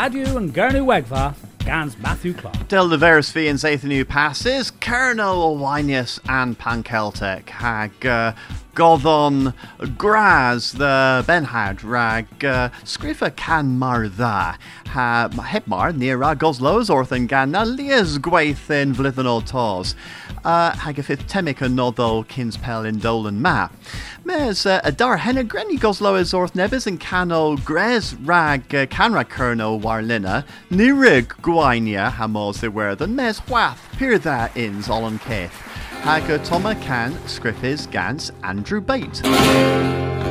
Radio and Gernu Wegva, Gans Matthew Clark. Del the Verus Fi and Zathanu passes, Colonel Winius and Panceltic hag uh, Godon Graz the Benhad rag uh, Scrifa can mar dda. Ha hebmar nira goslos orthan gan na lias gweithin vlithan tos. Uh, hag a fifth temic and nodol kinspel in dolan ma. Mes uh, a dar henna grenny goslo is orth nebis and cano gres rag uh, canra kerno warlina nirig gwainia hamos the werthan mes wath peer that ins all on keth. Hag a can scriffis gans Andrew Bate.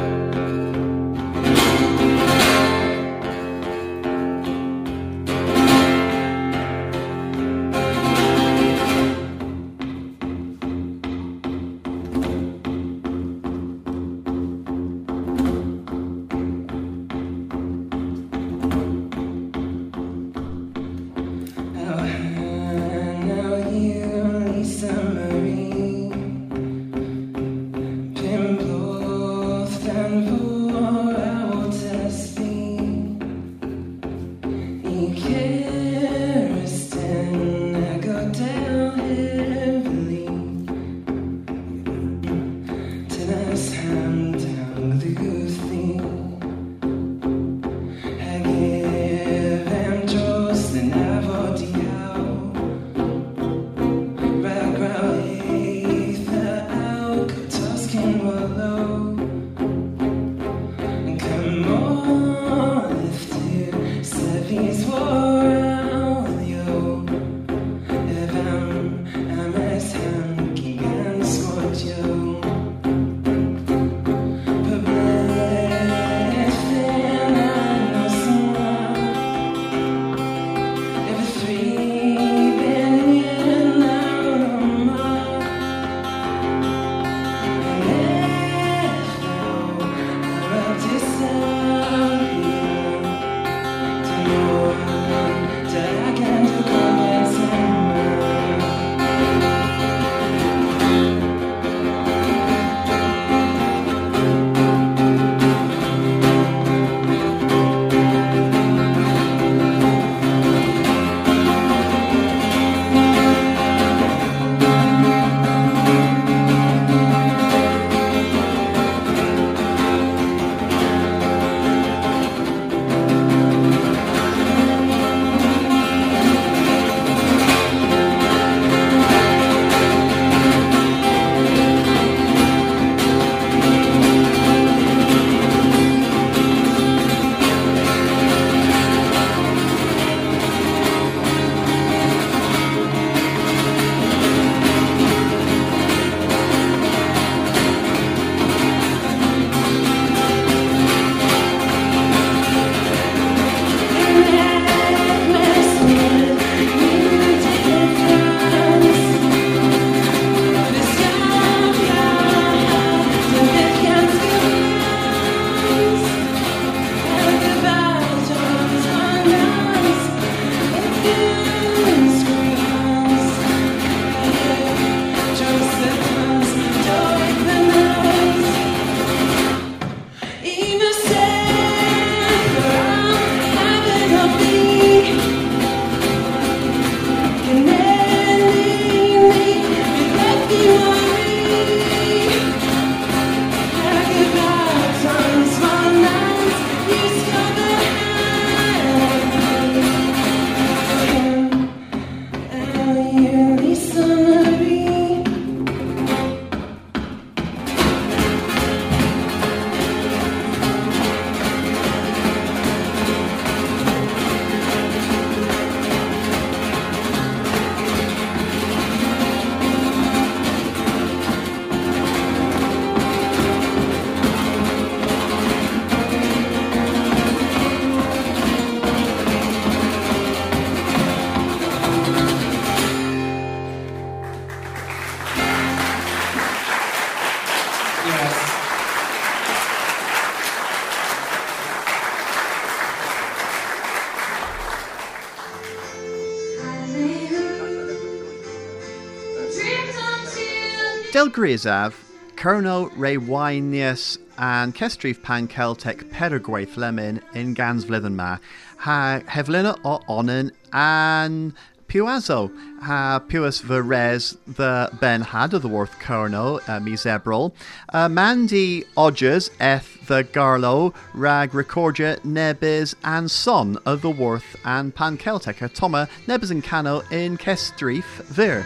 Del Grizav, Kerno Rewainius and Kestrif Pan Celtic Perigwaith Lemon in Gans Vlithenma. Ha Hevlina o Onen and Puazo ha Puis Verez the Ben Had of the Worth Kerno uh, Misebrol. Uh, Mandy Odgers, Eth the Garlo Rag Recordia Nebis and Son of the Worth and Pan Celtic Toma Nebis and Cano in Kestrif Vir.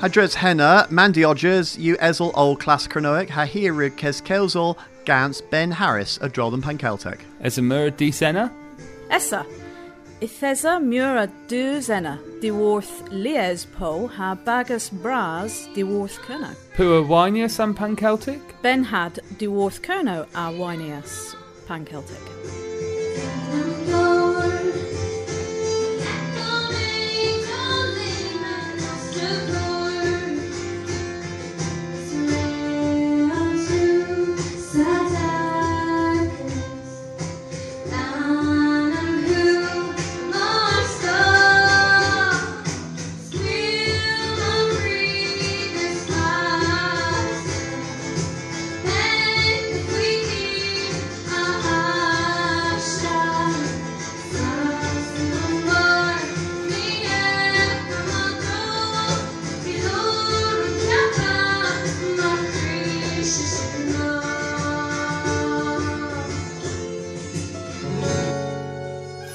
Hadres henna, Mandy Odgers, you Ezel Old Class Cronoic, Hahiru Kes Gans Ben Harris, a Drolden Pan Celtic. As a mur di? Essa. Ithesa mura du zena, di worth lies po ha bagus bras di worth kerno. Pua winius and pan Celtic? Ben had di worth kerno a winius pan Celtic.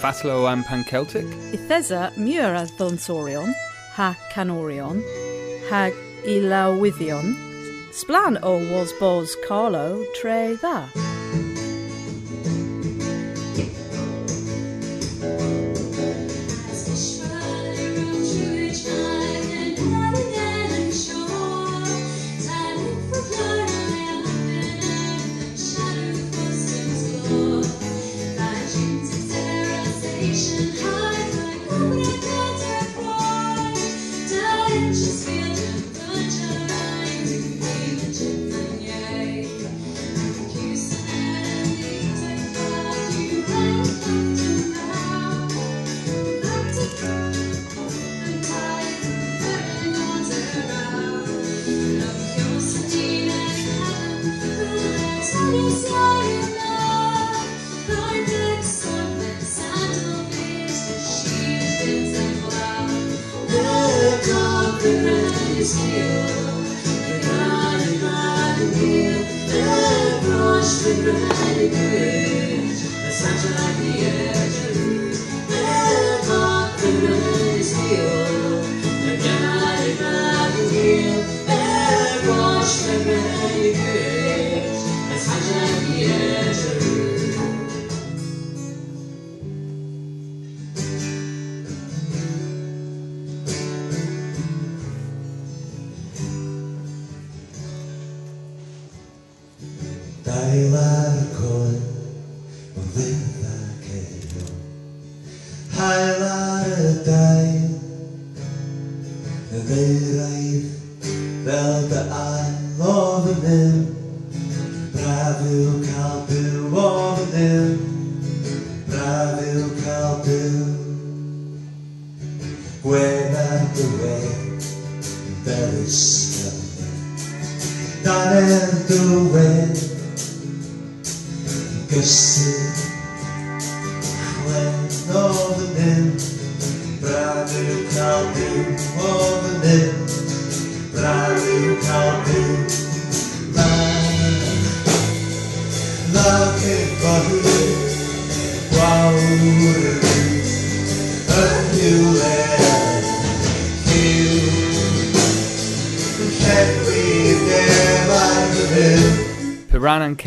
Fatlo and Pan Celtic? Ithesa mura thonsorion, ha canorion, ha ilawithion, splan o was bos Carlo tre.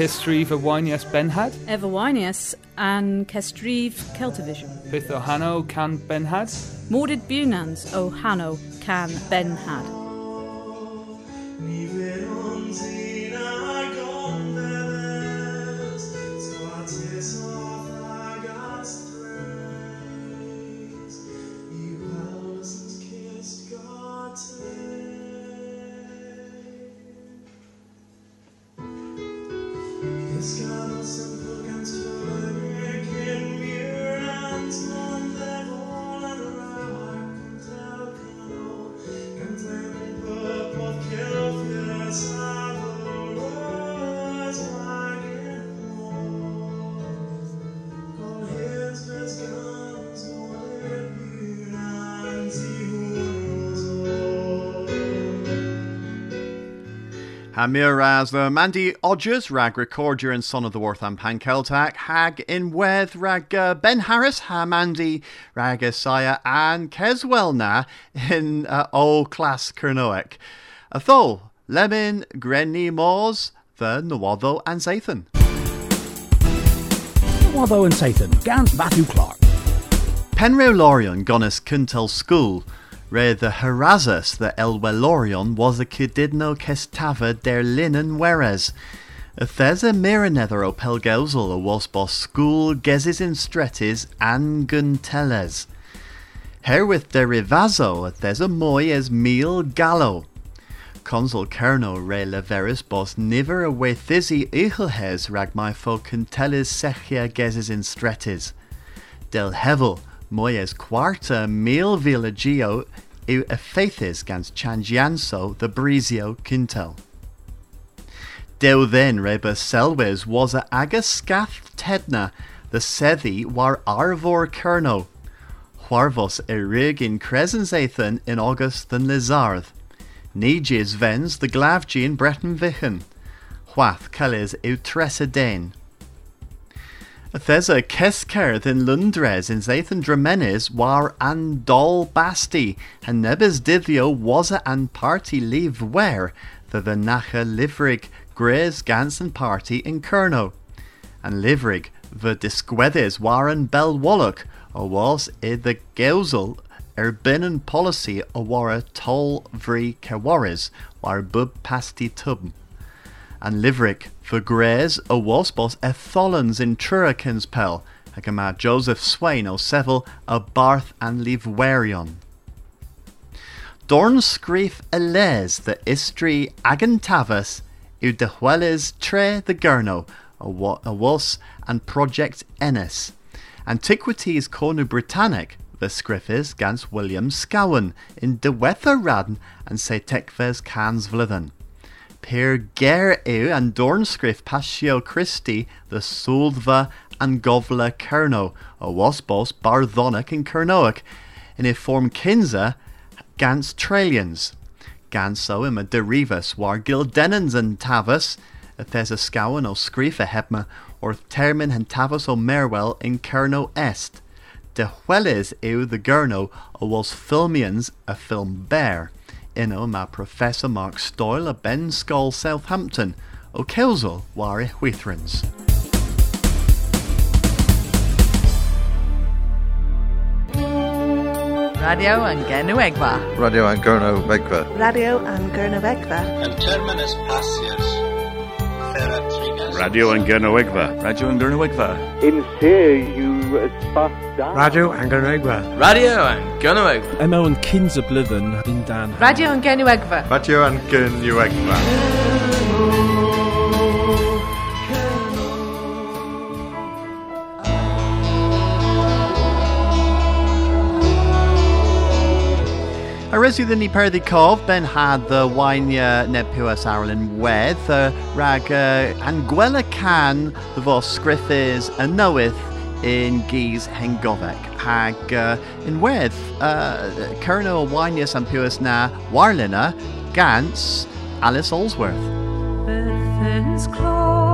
Kestriv a Winius Benhad? Evawinius and Kestriv Celtivision. Bith Ohano can Benhad? Mordid Bunans o Hano can Benhad. Amiraz the Mandy Odgers, rag recorder and son of the Worth Pan Pankeltak, hag in weth rag uh, Ben Harris, ha Mandy, rag Isaiah and Keswellna in uh, old class Kernoek. Athol, Lemon, Grenny Moors, the Nawatho and Zathan. Nawatho and Zathan, Gans Matthew Clark. Penrew Lorion Gonis Kuntel School, Re the Harazus the Elwelorion was a kididno kestava der linen whereas. Thesa miranether o pelgelsel a was bos school gezis in stretis angunteles. Herewith derivazo thesa moi as meal gallo. Consul Kerno re leveris bos niver a wethisi ichelhes rag my fo contelis sechia gezis in stretis. Del hevel Moyes quarta mil villagio eu effeithis gans changianso the brisio quintel. Deu then reba selwes was a agus scath tedna the sethi war arvor kerno. Huarvos erig in crescensathan in August than Lizarth. Nijis vens the glavgi in Breton vichen. Huath calis eu tresa Thesa kesker in Lundres in Zathan Dramenis war an dol basti, and nebes didio was an party leave where, the the nacha livrig gres gansen party in Kerno. And livrig the disquedes waren bel wallach, or was i the geusel er binnen policy wara tol vri kewaris, war bub pasti tub and Liverick for Grays a Wasbos Etholans in Turrikins Pel, Hagamad Joseph Swain o Seville a Barth and Livwarion. Dorn screef eles the istri agantavas u de hueles tre the gurno a was and project ennis. Antiquities cornu Britannic the scriffis gans William Scawen in de Radn and se tekves cans vlithen. Per ger eu an dornscrif Pasio Christi the Soldva and Govla Kerno, a wasbos barthonic in Kernoic, in a form kinza gans trillions. Ganso a derivas war gildenens and tavas, a thesascowan o scrifa hebma, or termin and tavas o merwell in Kerno est. De hueles eu the gurno o was filmians a film bear inno ma Professor Mark Stoyle a Ben Skull Southampton o Kelsel war i Withrans. Radio and Gernowegva. Radio and Gernowegva. Radio and Gernowegva. And terminus passius. Radio and Gernowegva. Radio and Gernowegva. In se you spas Radio and Gernowegva. Radio and Gernowegva. Emo and Kinza Blithen in Dan. Radio and Gernowegva. Radio and Gernowegva. Aresu the ni perdi cov ben had the wainia nepuas arlin wed the rag uh, anguela can the vos scriffis and knoweth in geese hengovek hag uh, in wed uh, Colonel Winius and Puas na warlina Gans Alice Olsworth. Tath me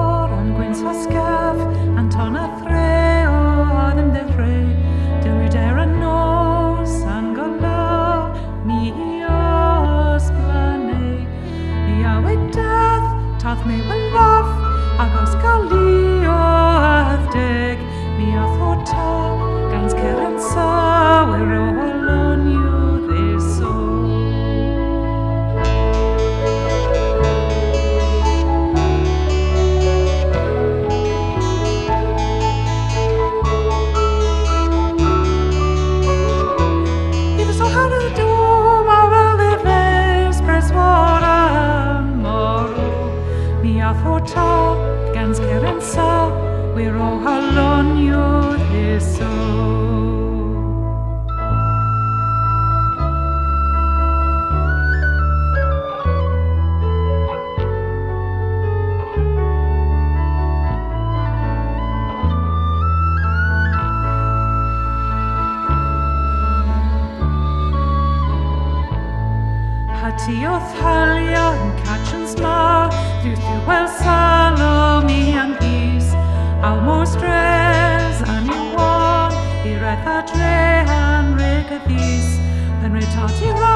Hati o thalia yn catchans ma Dwi dwi wel salomi ang gys Aw mor stres an i wan I reth a dre an reg a ddys Yn re tati ra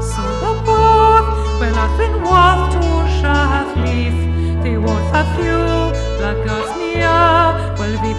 So the both Wel a ddyn wath tŵr siath lif Ddi wrth a thiw Lagos nia Wel fi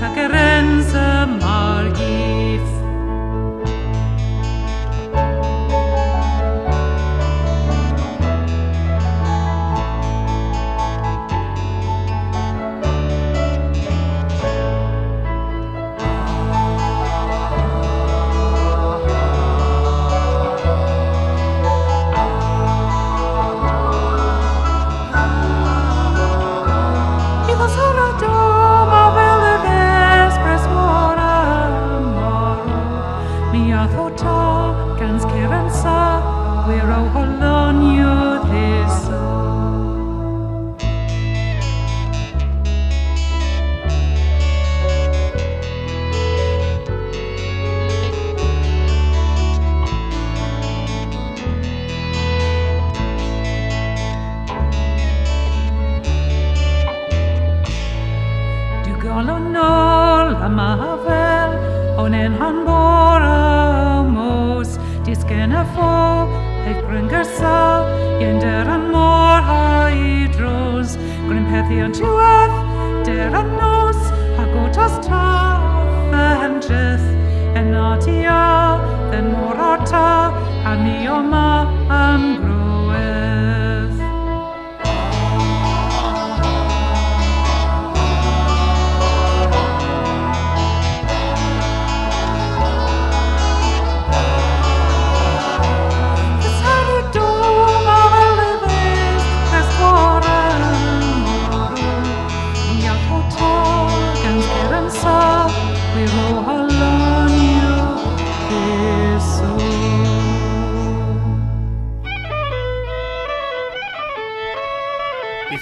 A ni o ma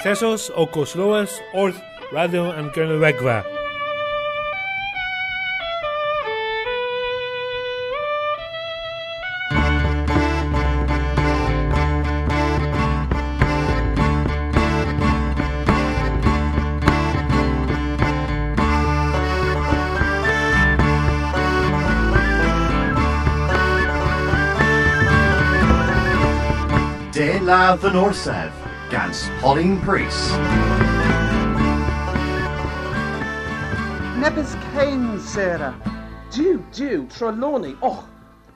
Ithesos o Gosloas wrth Radio and Gernywegfa. De ladd yn gans Hollin Priest. Nebys Cain, Sarah. Diw, diw, troloni, och,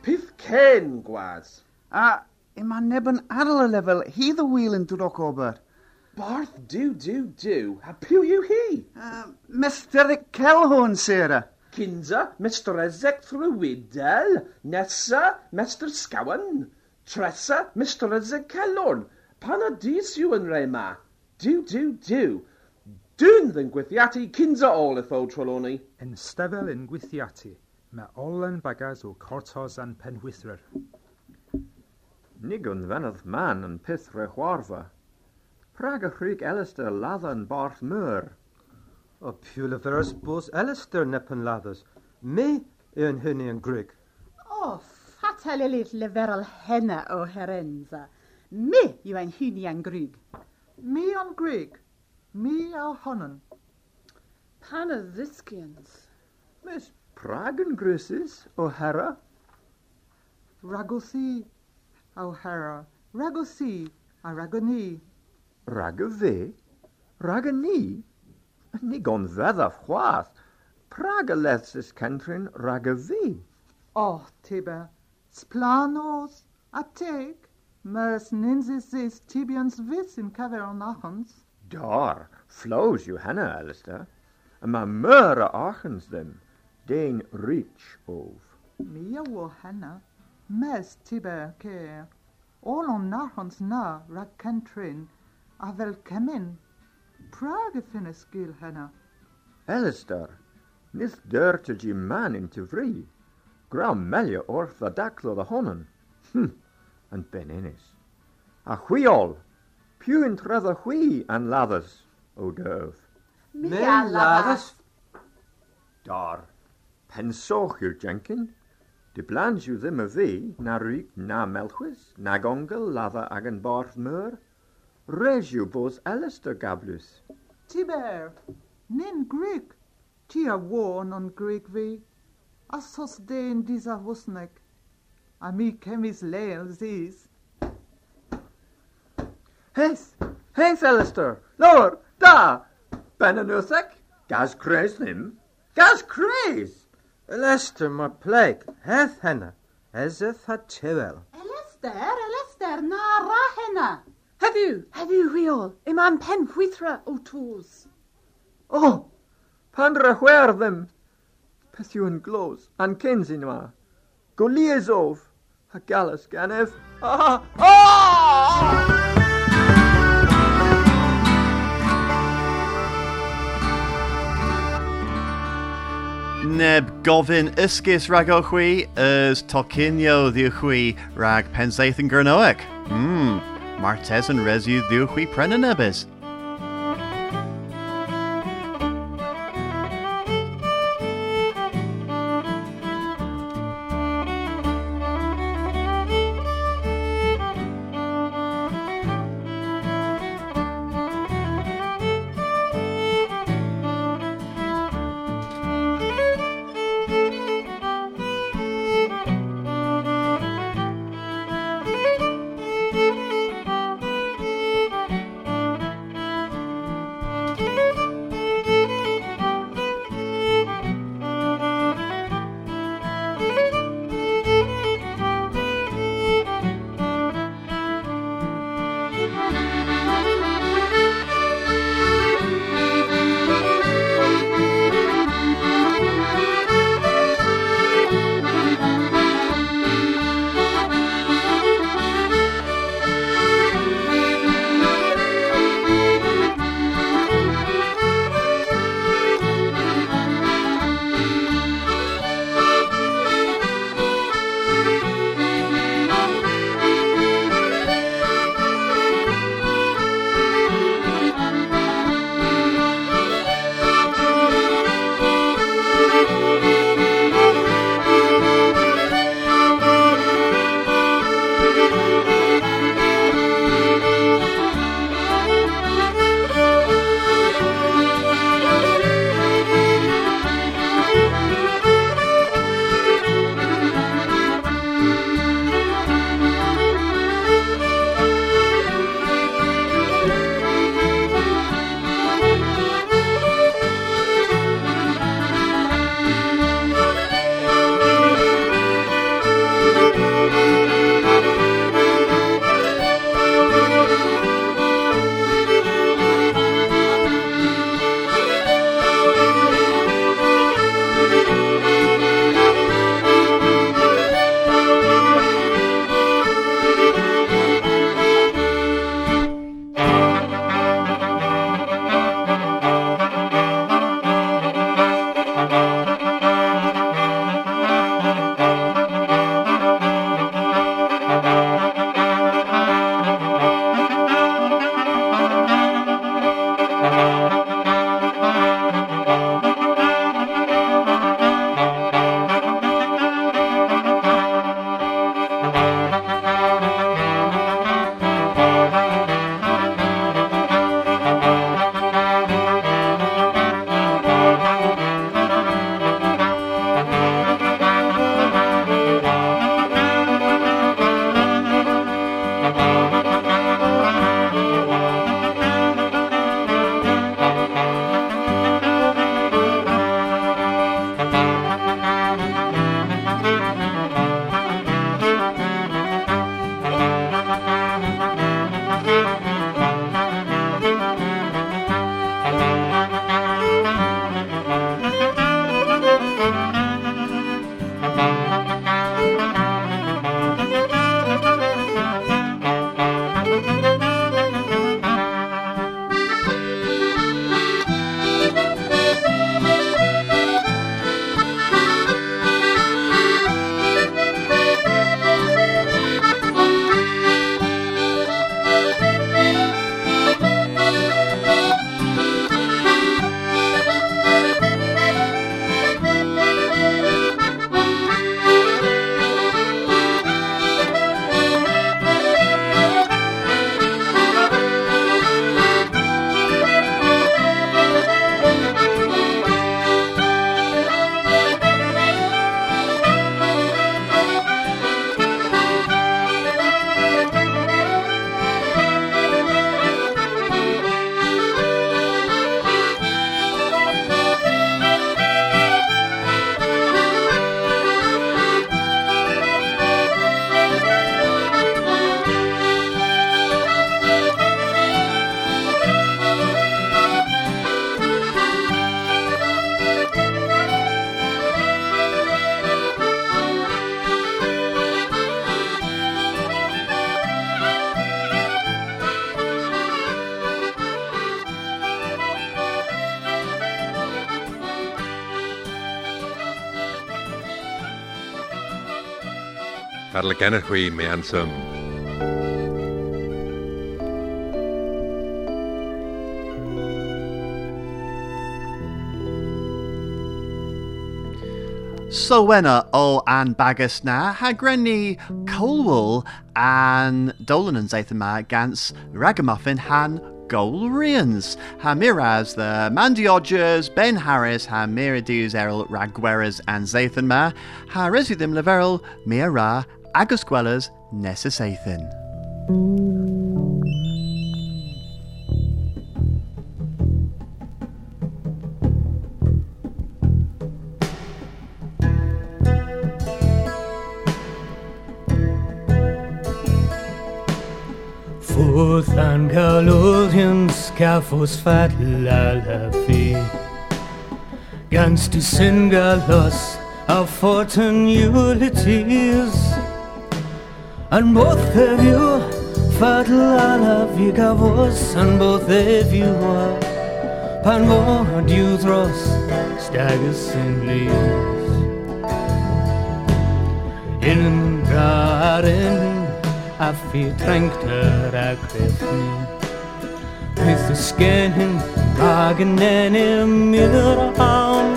pith Cain gwas. A, i mae neb yn arl y lefel hi y wyl yn dod o. Barth, diw, diw, diw, a pw yw hi? Uh, Mr Celhwn, Sarah. Cynta, Mr Ezek Thrywydel. Nesa, Mr Scawen. Tresa, Mr Ezek Celhwn pan adys yw yn rei ma? Diw, diw, diw. Dyn ddyn gwythiatu cynsa ôl y ffod Trelawney. Yn stafell yn gwythiatu, mae olen bagas o cortos a'n penwythrer. Nig yn fenodd man yn pith re chwarfa. Prag y chrig Elister laddan barth myr. O piwl y feras bws Elister ladders. Me yn hynny yn grig. O, oh, fatal leferol henna o herenza. Me yw ein huni a'n grug. Me a'n grug. Me a honan. Panaddiskians. Miss Pragan Grisis, O'Hara. Ragosi, O'Hara. Ragosi, a Ragoni. Ragave, Ragani. Nigon ddadaf chwath. Praga lethes cantrin Ragavi. O, oh, Tiber, splanos a teg. Mers ninsis is tibians vis in caver nachans. Dar, flows yw hynna, Alistair. A mae myr a achens ddim. Dein reach of. Mi a wo henna. Mes tibe care. All on nachans na rag kentrin. A vel kemin. Prague finna skil henna. Alistair, nis durte je man in te vrie. Grau melje orth the daclo the. Hm, yn Benenis. A chwiol, pwy'n tredda chwi yn ladders o dyf. Mi a ladders. Dar, pensoch yw'r Jenkin. Dy blans yw ddim y fi, na rwyg, na melchwys, na ongl ladda ag yn barth myr. Res yw both Alistair gablws. Tiber, nin Grig. Ti a warn on Grig fi. Asos de'n disa hwsneg. A mi kemis leil zis. Hes, hes Alistair, lor, da, ben yn wrtheg, gas cres ddim, gas cres. Lester, my plague, heth henna, ezeth ha tiwel. Elester, Elester, na ra henna. Heddiw, heddiw rheol, imam pen hwythra o tŵls. Oh, pandra chwer ddim. Peth yw yn glos, an cyns un a galus ganef. Ah, ah! Neb Govin ysgus rag o chwi ys tocinio ddiw rag pensaeth yn gyrnoec. Mmm, martes yn resiw ddiw chwi pren yn nebys. Ar le gennych chuí mé ansum. Sowena o an bagus na ha grenni colwool an dolan an zaithama gans ragamuffin han Golrians, ha miraz the Mandy Odgers, Ben Harris, ha miradus eril ragweras and Zathanma, ha residim leveril mira agus gwellas nessa Zathan. Futh an fat la fi Gans to sin galos a fortune utilities And both of you fat la fi gavos and both of you are Pan mod you thros stagus in leaves. In garden a fi trängter a krefni With the skin magen oh. en i middagen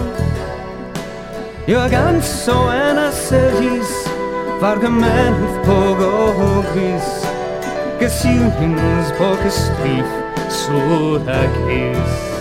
Jag ganz så ena sedis Var gemen hif pogo hovis Gesiunins bokes trif So hak is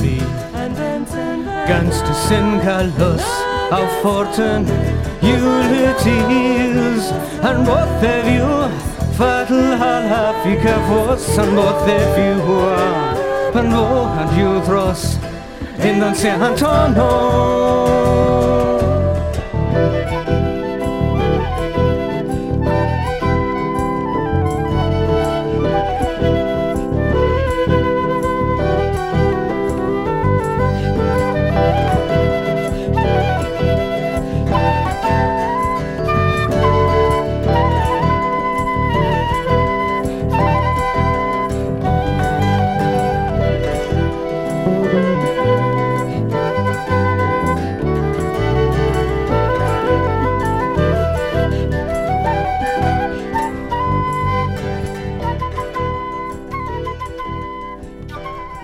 fi. Ganz to sin kalos av forten Juletis And both of you Fatal hala fika fos And both of you And vågad ju thros Innan se han tono